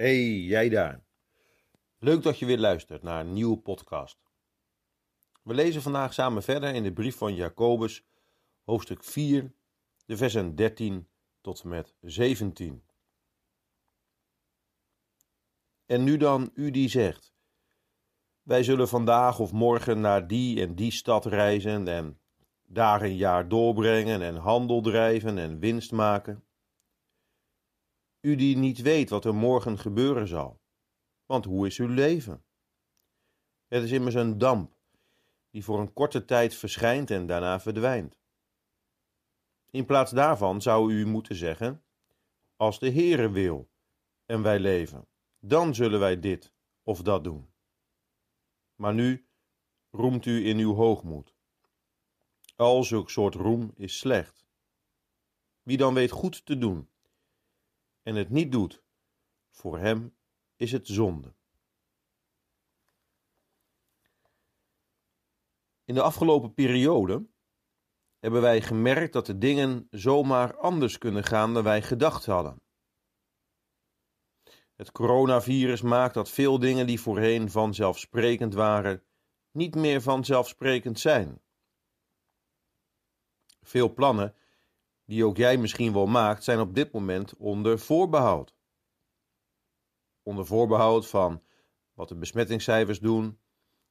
Hey, jij daar. Leuk dat je weer luistert naar een nieuwe podcast. We lezen vandaag samen verder in de brief van Jacobus, hoofdstuk 4, de versen 13 tot en met 17. En nu dan u die zegt: Wij zullen vandaag of morgen naar die en die stad reizen en daar een jaar doorbrengen en handel drijven en winst maken. U die niet weet wat er morgen gebeuren zal. Want hoe is uw leven? Het is immers een damp die voor een korte tijd verschijnt en daarna verdwijnt. In plaats daarvan zou u moeten zeggen: Als de Heere wil en wij leven, dan zullen wij dit of dat doen. Maar nu roemt u in uw hoogmoed. Al zulk soort roem is slecht. Wie dan weet goed te doen en het niet doet, voor hem is het zonde. In de afgelopen periode hebben wij gemerkt dat de dingen zomaar anders kunnen gaan dan wij gedacht hadden. Het coronavirus maakt dat veel dingen die voorheen vanzelfsprekend waren, niet meer vanzelfsprekend zijn. Veel plannen die ook jij misschien wel maakt, zijn op dit moment onder voorbehoud. Onder voorbehoud van wat de besmettingscijfers doen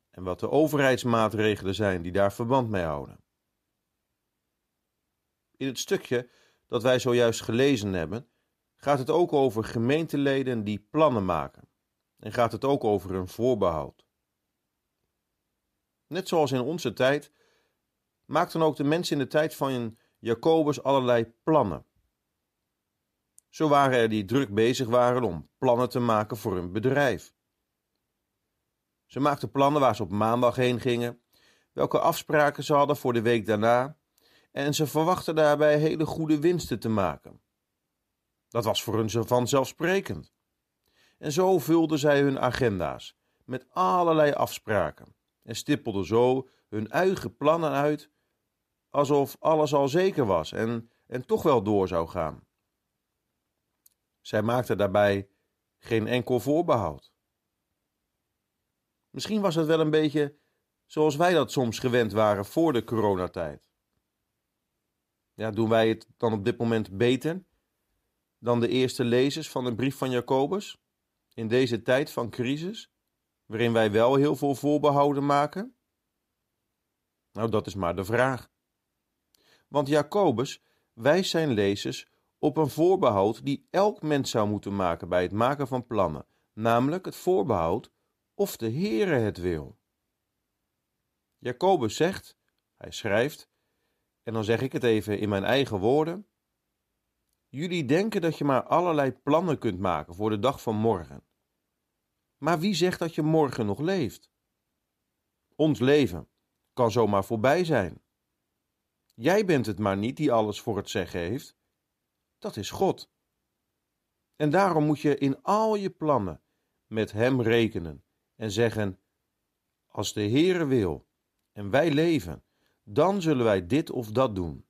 en wat de overheidsmaatregelen zijn die daar verband mee houden. In het stukje dat wij zojuist gelezen hebben, gaat het ook over gemeenteleden die plannen maken en gaat het ook over een voorbehoud. Net zoals in onze tijd maakten ook de mensen in de tijd van Jacobus allerlei plannen. Zo waren er die druk bezig waren om plannen te maken voor hun bedrijf. Ze maakten plannen waar ze op maandag heen gingen, welke afspraken ze hadden voor de week daarna, en ze verwachten daarbij hele goede winsten te maken. Dat was voor hun vanzelfsprekend. En zo vulden zij hun agenda's met allerlei afspraken en stippelden zo hun eigen plannen uit alsof alles al zeker was en, en toch wel door zou gaan. Zij maakte daarbij geen enkel voorbehoud. Misschien was het wel een beetje zoals wij dat soms gewend waren voor de coronatijd. Ja, doen wij het dan op dit moment beter dan de eerste lezers van de brief van Jacobus in deze tijd van crisis, waarin wij wel heel veel voorbehouden maken? Nou, dat is maar de vraag. Want Jacobus wijst zijn lezers op een voorbehoud die elk mens zou moeten maken bij het maken van plannen, namelijk het voorbehoud of de Heere het wil. Jacobus zegt, hij schrijft, en dan zeg ik het even in mijn eigen woorden. Jullie denken dat je maar allerlei plannen kunt maken voor de dag van morgen. Maar wie zegt dat je morgen nog leeft? Ons leven kan zomaar voorbij zijn. Jij bent het maar niet die alles voor het zeggen heeft. Dat is God. En daarom moet je in al je plannen met Hem rekenen en zeggen: Als de Heere wil en wij leven, dan zullen wij dit of dat doen.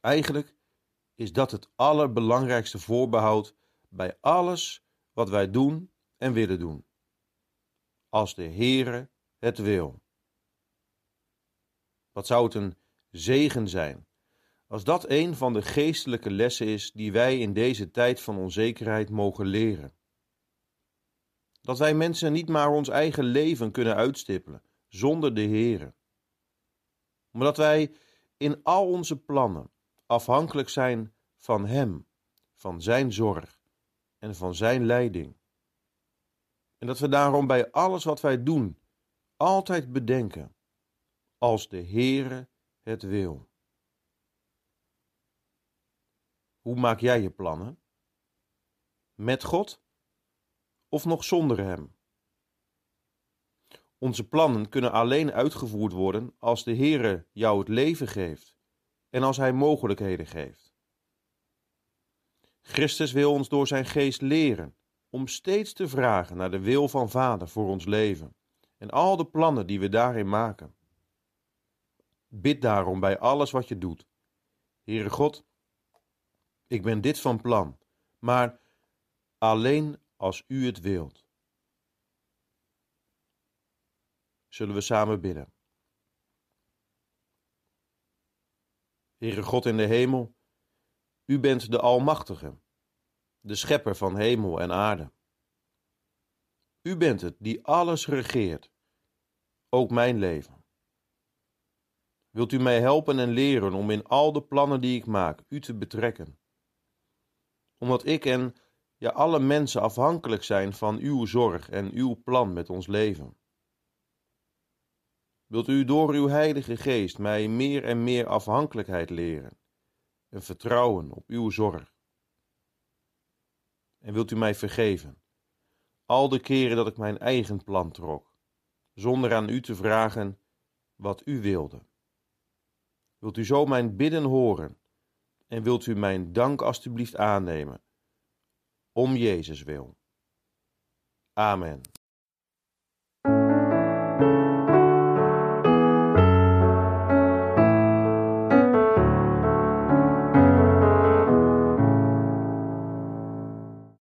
Eigenlijk is dat het allerbelangrijkste voorbehoud bij alles wat wij doen en willen doen. Als de Heere het wil. Wat zou het een zegen zijn als dat een van de geestelijke lessen is die wij in deze tijd van onzekerheid mogen leren. Dat wij mensen niet maar ons eigen leven kunnen uitstippelen zonder de Heere. Maar dat wij in al onze plannen afhankelijk zijn van Hem, van Zijn zorg en van Zijn leiding. En dat we daarom bij alles wat wij doen altijd bedenken als de Heere het wil. Hoe maak jij je plannen? Met God of nog zonder Hem? Onze plannen kunnen alleen uitgevoerd worden als de Heere jou het leven geeft en als Hij mogelijkheden geeft. Christus wil ons door Zijn geest leren om steeds te vragen naar de wil van Vader voor ons leven en al de plannen die we daarin maken. Bid daarom bij alles wat je doet. Heere God, ik ben dit van plan, maar alleen als u het wilt. Zullen we samen bidden? Heere God in de hemel, u bent de Almachtige, de Schepper van hemel en aarde. U bent het die alles regeert, ook mijn leven. Wilt u mij helpen en leren om in al de plannen die ik maak u te betrekken? Omdat ik en ja, alle mensen afhankelijk zijn van uw zorg en uw plan met ons leven. Wilt u door uw Heilige Geest mij meer en meer afhankelijkheid leren en vertrouwen op uw zorg? En wilt u mij vergeven, al de keren dat ik mijn eigen plan trok, zonder aan u te vragen wat u wilde? Wilt u zo mijn bidden horen en wilt u mijn dank alstublieft aannemen, om Jezus wil. Amen.